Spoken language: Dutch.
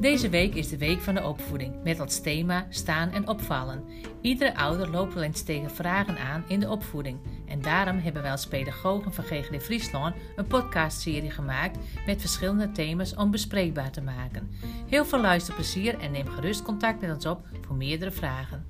Deze week is de week van de opvoeding met als thema staan en opvallen. Iedere ouder loopt wel eens tegen vragen aan in de opvoeding. En daarom hebben wij als pedagogen van GGD Friesland een podcastserie gemaakt met verschillende thema's om bespreekbaar te maken. Heel veel luisterplezier en neem gerust contact met ons op voor meerdere vragen.